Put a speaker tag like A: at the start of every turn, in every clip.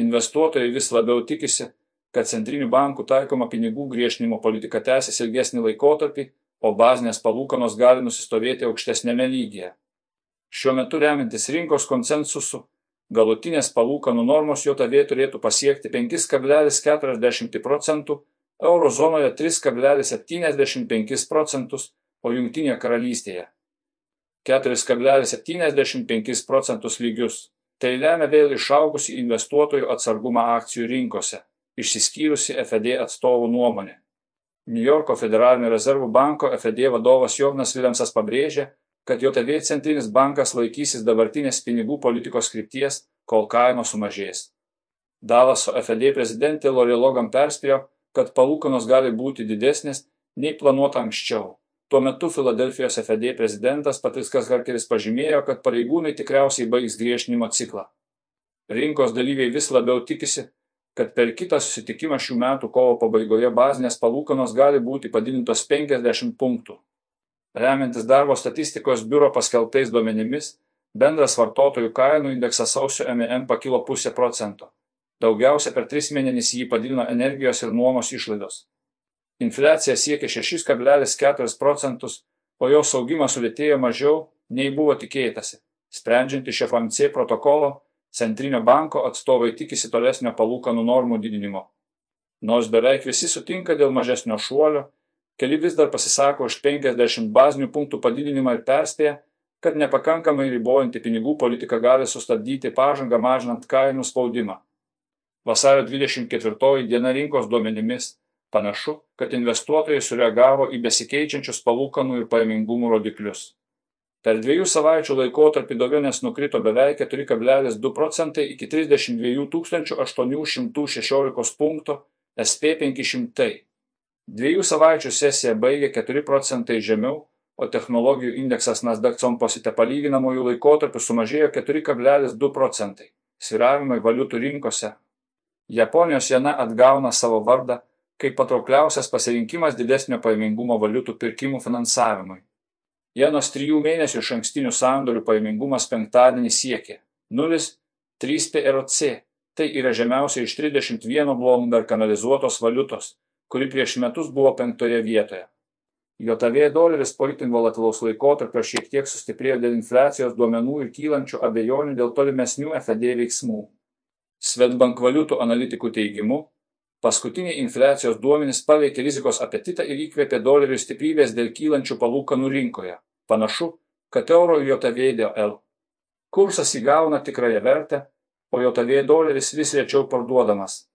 A: Investuotojai vis labiau tikisi, kad centrinių bankų taikoma pinigų griežtinimo politika tęsis ilgesnį laikotarpį, o bazinės palūkanos gali nusistovėti aukštesnėme lygyje. Šiuo metu remiantis rinkos konsensusu, galutinės palūkanų normos JOTV turėtų pasiekti 5,40 procentų, eurozonoje 3,75 procentus, o Junktinėje karalystėje 4,75 procentus lygius. Tai lemia vėl išaugusi investuotojų atsargumą akcijų rinkose, išsiskyrusi FED atstovų nuomonė. New Yorko federalinio rezervų banko FED vadovas Jognas Viljamsas pabrėžė, kad JOTV centrinis bankas laikysis dabartinės pinigų politikos krypties, kol kainos sumažės. Dalaso FED prezidentė Lori Logan perspėjo, kad palūkanos gali būti didesnės nei planuota anksčiau. Tuo metu Filadelfijos FED prezidentas Patriskas Harkeris pažymėjo, kad pareigūnai tikriausiai baigs griežtinimo ciklą. Rinkos dalyviai vis labiau tikisi, kad per kitą susitikimą šių metų kovo pabaigoje bazinės palūkanos gali būti padidintos 50 punktų. Remiantis darbo statistikos biuro paskelbtais duomenimis, bendras vartotojų kainų indeksas sausio MN pakilo pusę procento. Daugiausia per tris mėnesius jį padidino energijos ir nuomos išlaidos. Infliacija siekė 6,4 procentus, o jos augimas sulėtėjo mažiau nei buvo tikėtasi. Sprendžiant iš FMC protokolo, Centrinio banko atstovai tikisi tolesnio palūkanų normų didinimo. Nors beveik visi sutinka dėl mažesnio šuolio, keli vis dar pasisako už 50 bazinių punktų padidinimą ir perspėja, kad nepakankamai ribojanti pinigų politika gali sustabdyti pažangą mažinant kainų spaudimą. Vasario 24 diena rinkos duomenimis Panašu, kad investuotojai sureagavo į besikeičiančius palūkanų ir pajamingumo rodiklius. Per dviejų savaičių laikotarpį dovinės nukrito beveik 4,2 procentai iki 32 816 punkto SP 500. Dviejų savaičių sesiją baigė 4 procentai žemiau, o technologijų indeksas Nasdaq composite palyginamųjų laikotarpių sumažėjo 4,2 procentai. Sviravimai valiutų rinkose. Japonijos jena atgauna savo vardą kaip patraukliausias pasirinkimas didesnio pajamingumo valiutų pirkimų finansavimui. Jenos trijų mėnesių iš ankstinių sandorių pajamingumas penktadienį siekė 0,3 PRC, tai yra žemiausia iš 31 Bloomberg analizuotos valiutos, kuri prieš metus buvo penktoje vietoje. JAV doleris po itin volatilaus laikotarpio šiek tiek sustiprėjo dėl infliacijos duomenų ir kylančių abejonių dėl tolimesnių FED veiksmų. Svetbank valiutų analitikų teigimu, Paskutiniai infliacijos duomenys paveikė rizikos apetitą ir įkvėpė dolerių stiprybės dėl kylančių palūkanų rinkoje. Panašu, kad euro JOTV dėl. Kursas įgauna tikrąją vertę, o JOTV doleris vis rečiau parduodamas.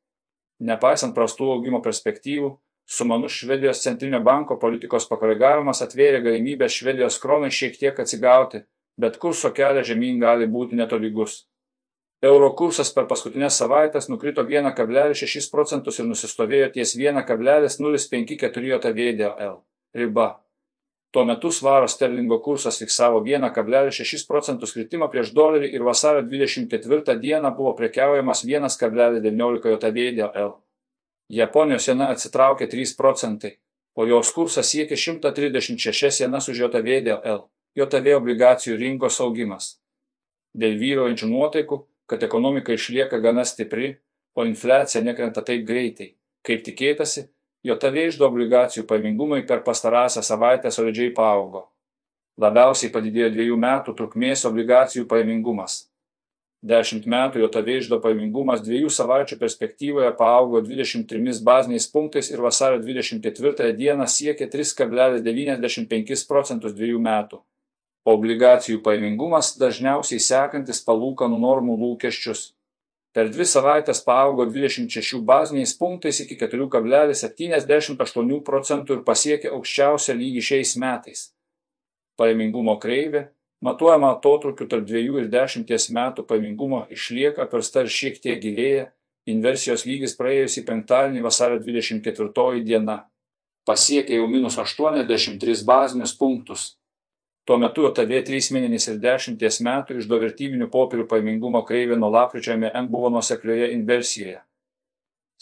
A: Nepaisant prastų augimo perspektyvų, sumanus Švedijos centrinio banko politikos pakoregavimas atvėrė galimybę Švedijos kronai šiek tiek atsigauti, bet kurso kelias žemyn gali būti netolygus. Euro kursas per paskutinės savaitės nukrito 1,6 procentus ir nusistovėjo ties 1,054 JTVDL riba. Tuo metu svaro sterlingo kursas fiksavo 1,6 procentus kritimą prieš dolerį ir vasario 24 dieną buvo prekiaujamas 1,19 JTVDL. Japonijos jena atsitraukė 3 procentai, o jos kursas siekė 136 jenas už JTVDL. JTV obligacijų rinkos augimas. Dėl vyruojančių nuotaikų kad ekonomika išlieka gana stipri, o infliacija nekrenta taip greitai, kaip tikėtasi, JOTV išdo obligacijų pajamingumai per pastarąsią savaitę solidžiai paaugo. Labiausiai padidėjo dviejų metų trukmės obligacijų pajamingumas. Dešimt metų JOTV išdo pajamingumas dviejų savaičių perspektyvoje paaugo 23 baziniais punktais ir vasario 24 dieną siekė 3,95 procentus dviejų metų obligacijų pajamingumas dažniausiai sekantis palūkanų normų lūkesčius. Per dvi savaitės paaugo 26 baziniais punktais iki 4,78 procentų ir pasiekė aukščiausią lygį šiais metais. Pajamingumo kreivė, matuojama atotrukiu tarp 2 ir 10 metų pajamingumo, išlieka persta ir šiek tiek gilėja, inversijos lygis praėjusį penktadienį vasario 24 diena pasiekė jau minus 83 bazinius punktus Tuo metu JOTV 3 mėnesiais ir 10 metų išdo vertybinių popierių paimingumo kreivė nuo lapkričio MN buvo nuoseklioje inversijoje.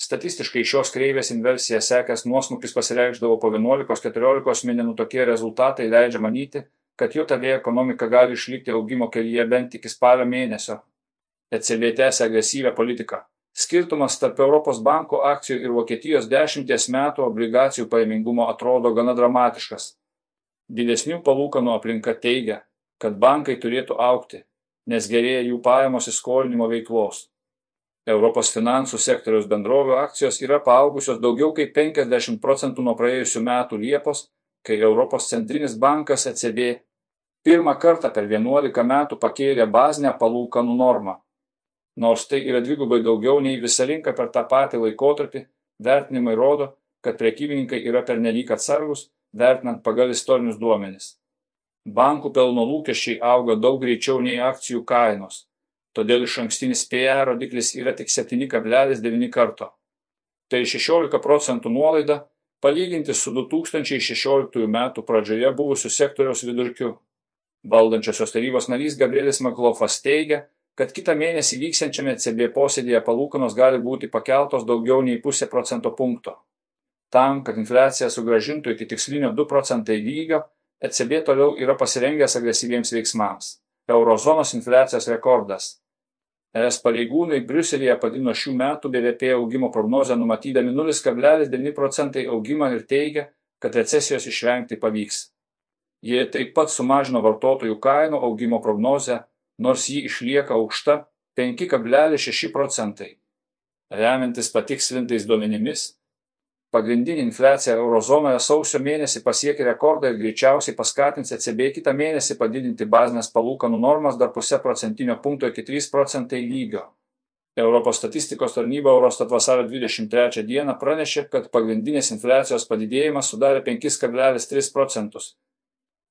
A: Statistiškai šios kreivės inversija sekęs nuosmukis pasireikšdavo po 11-14 mėnesių tokie rezultatai leidžia manyti, kad JOTV ekonomika gali išlikti augimo kelyje bent iki spalio mėnesio. ECB tęsia agresyvę politiką, skirtumas tarp Europos banko akcijų ir Vokietijos dešimties metų obligacijų pajamingumo atrodo gana dramatiškas. Didesnių palūkanų aplinka teigia, kad bankai turėtų aukti, nes gerėja jų pajamos įskolinimo veiklos. Europos finansų sektoriaus bendrovių akcijos yra paaugusios daugiau kaip 50 procentų nuo praėjusių metų Liepos, kai Europos centrinis bankas ECB pirmą kartą per 11 metų pakėlė bazinę palūkanų normą. Nors tai yra dvigubai daugiau nei visa rinka per tą patį laikotarpį, vertinimai rodo, kad prekybininkai yra pernelyg atsargus, vertinant pagal istorinius duomenis. Bankų pelno lūkesčiai auga daug greičiau nei akcijų kainos todėl iš ankstinis PE rodiklis yra tik 7,9 karto. Tai 16 procentų nuolaida palyginti su 2016 metų pradžioje buvusiu sektoriaus vidurkiu. Valdančiosios tarybos narys Gabrielis Maklofas teigia, kad kitą mėnesį vyksiančiame CB posėdėje palūkanos gali būti pakeltos daugiau nei pusę procento punkto. Tam, kad infliacija sugražintų iki tikslinio 2 procentai lygio, ECB toliau yra pasirengęs agresyviems veiksmams. Eurozonos infliacijos rekordas. Es pareigūnai briuselyje padidino šių metų bvp augimo prognozę numatydami nulis kablelis devyni procentai augimą ir teigia kad recesijos išvengti pavyks. Jie taip pat sumažino vartotojų kainų augimo prognozę nors ji išlieka aukšta penki kablelis šeši procentai. Remiantis patikslintais duomenimis Pagrindinė infliacija eurozonoje sausio mėnesį pasiekė rekordą ir greičiausiai paskatins ECB kitą mėnesį padidinti bazinės palūkanų normas dar pusę procentinio punkto iki 3 procentai lygio. Europos statistikos tarnyba Eurostat vasario 23 dieną pranešė, kad pagrindinės infliacijos padidėjimas sudarė 5,3 procentus.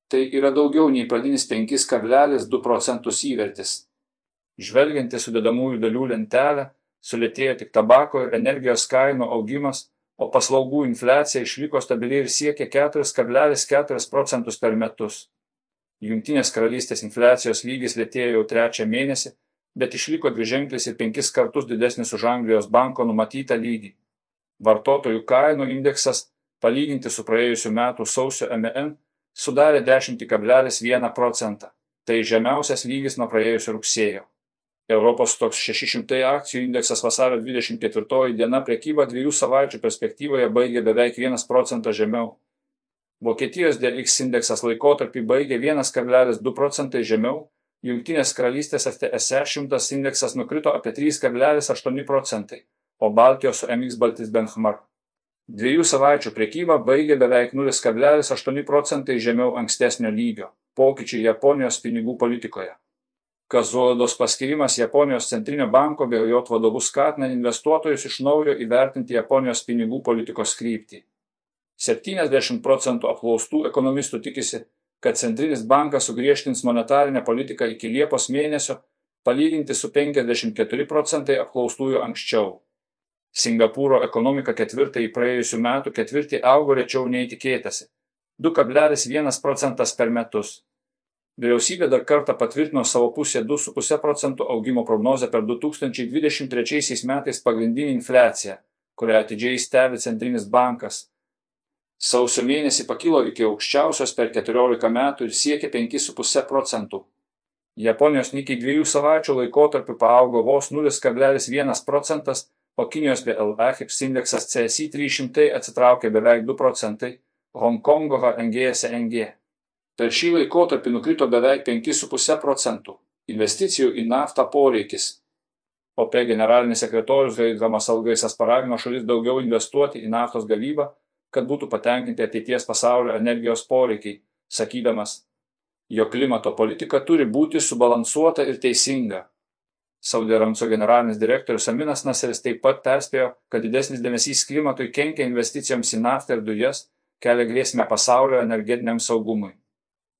A: Tai yra daugiau nei pradinis 5,2 procentus įvertis. Žvelgiant į sudedamųjų dalių lentelę, sulėtėjo tik tabako ir energijos kainų augimas o paslaugų infliacija išliko stabili ir siekė 4,4 procentus per metus. Jungtinės karalystės infliacijos lygis lėtėjo jau trečią mėnesį, bet išliko dviženklis ir penkis kartus didesnis už Anglijos banko numatytą lygį. Vartotojų kainų indeksas, palyginti su praėjusiu metu sausio MN, sudarė 10,1 procentą. Tai žemiausias lygis nuo praėjusio rugsėjo. Europos toks 600 akcijų indeksas vasario 24 diena prekybą dviejų savaičių perspektyvoje baigė beveik 1 procentą žemiau. Vokietijos DX indeksas laikotarpį baigė 1,2 procentai žemiau, Junktinės karalystės FTSE 100 indeksas nukrito apie 3,8 procentai, o Baltijos MX Baltis Benchmark. Dviejų savaičių prekyba baigė beveik 0,8 procentai žemiau ankstesnio lygio. Pokyčiai Japonijos pinigų politikoje. Kazuodos paskirimas Japonijos centrinio banko bei jo vadovus skatina investuotojus iš naujo įvertinti Japonijos pinigų politikos kryptį. 70 procentų apklaustų ekonomistų tikisi, kad centrinis bankas sugriežtins monetarinę politiką iki Liepos mėnesio, palyginti su 54 procentai apklaustųjų anksčiau. Singapūro ekonomika ketvirtąjį praėjusių metų ketvirtį augo rečiau nei tikėtasi - 2,1 procentas per metus. Vyriausybė dar kartą patvirtino savo pusę 2,5 procentų augimo prognozę per 2023 metais pagrindinį infliaciją, kurią atidžiai stebi Centrinis bankas. Sausio mėnesį pakilo iki aukščiausios per 14 metų ir siekė 5,5 procentų. Japonijos Nikkei dviejų savaičių laikotarpiu paaugo vos 0,1 procentas, o Kinijos BLAHIPS indeksas CSI 300 atsitraukė beveik 2 procentai, Hongkongo HNG SNG. Per šį laikotarpį nukrito beveik 5,5 procentų investicijų į naftą poreikis. OP generalinis sekretorius Gaidgamas Algaisas paragino šalis daugiau investuoti į naftos gavybą, kad būtų patenkinti ateities pasaulio energijos poreikiai, sakydamas, jo klimato politika turi būti subalansuota ir teisinga. Saudė Ramco generalinis direktorius Aminas Naseris taip pat perspėjo, kad didesnis dėmesys klimatui kenkia investicijoms į naftą ir dujas, kelia grėsmę pasaulio energetiniam saugumui.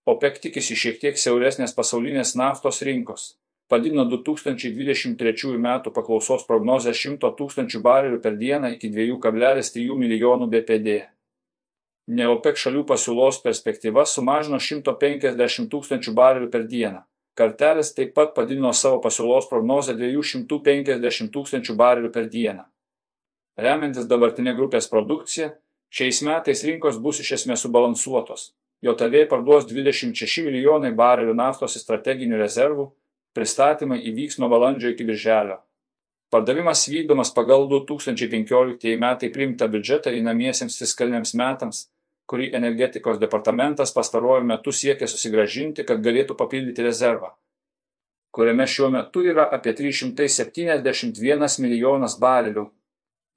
A: OPEC tikisi šiek tiek siauresnės pasaulinės naftos rinkos. Padidino 2023 m. paklausos prognozę 100 tūkstančių barelių per dieną iki 2,3 milijonų BPD. Ne OPEC šalių pasiūlos perspektyva sumažino 150 tūkstančių barelių per dieną. Kartelis taip pat padidino savo pasiūlos prognozę 250 tūkstančių barelių per dieną. Remiantis dabartinė grupės produkcija, šiais metais rinkos bus iš esmės subalansuotos JAV parduos 26 milijonai barelių naftos strateginių rezervų, pristatymai įvyks nuo balandžio iki birželio. Pardavimas vykdomas pagal 2015 metai priimtą biudžetą einamiesiems fiskaliniams metams, kurį energetikos departamentas pastaruoju metu siekia susigražinti, kad galėtų papildyti rezervą, kuriame šiuo metu yra apie 371 milijonas barelių.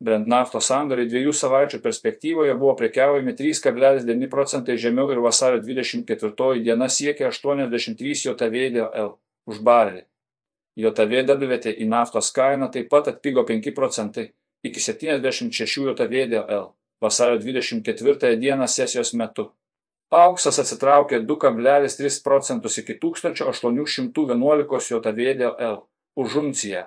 A: Brent naftos sandoriai dviejų savaičių perspektyvoje buvo prekiaujami 3,9 procentai žemiau ir vasario 24 diena siekia 83 JVDL už barelį. JVDL į naftos kainą taip pat atpigo 5 procentai iki 76 JVDL vasario 24 dieną sesijos metu. Auksas atsitraukė 2,3 procentus iki 1811 JVDL už unciją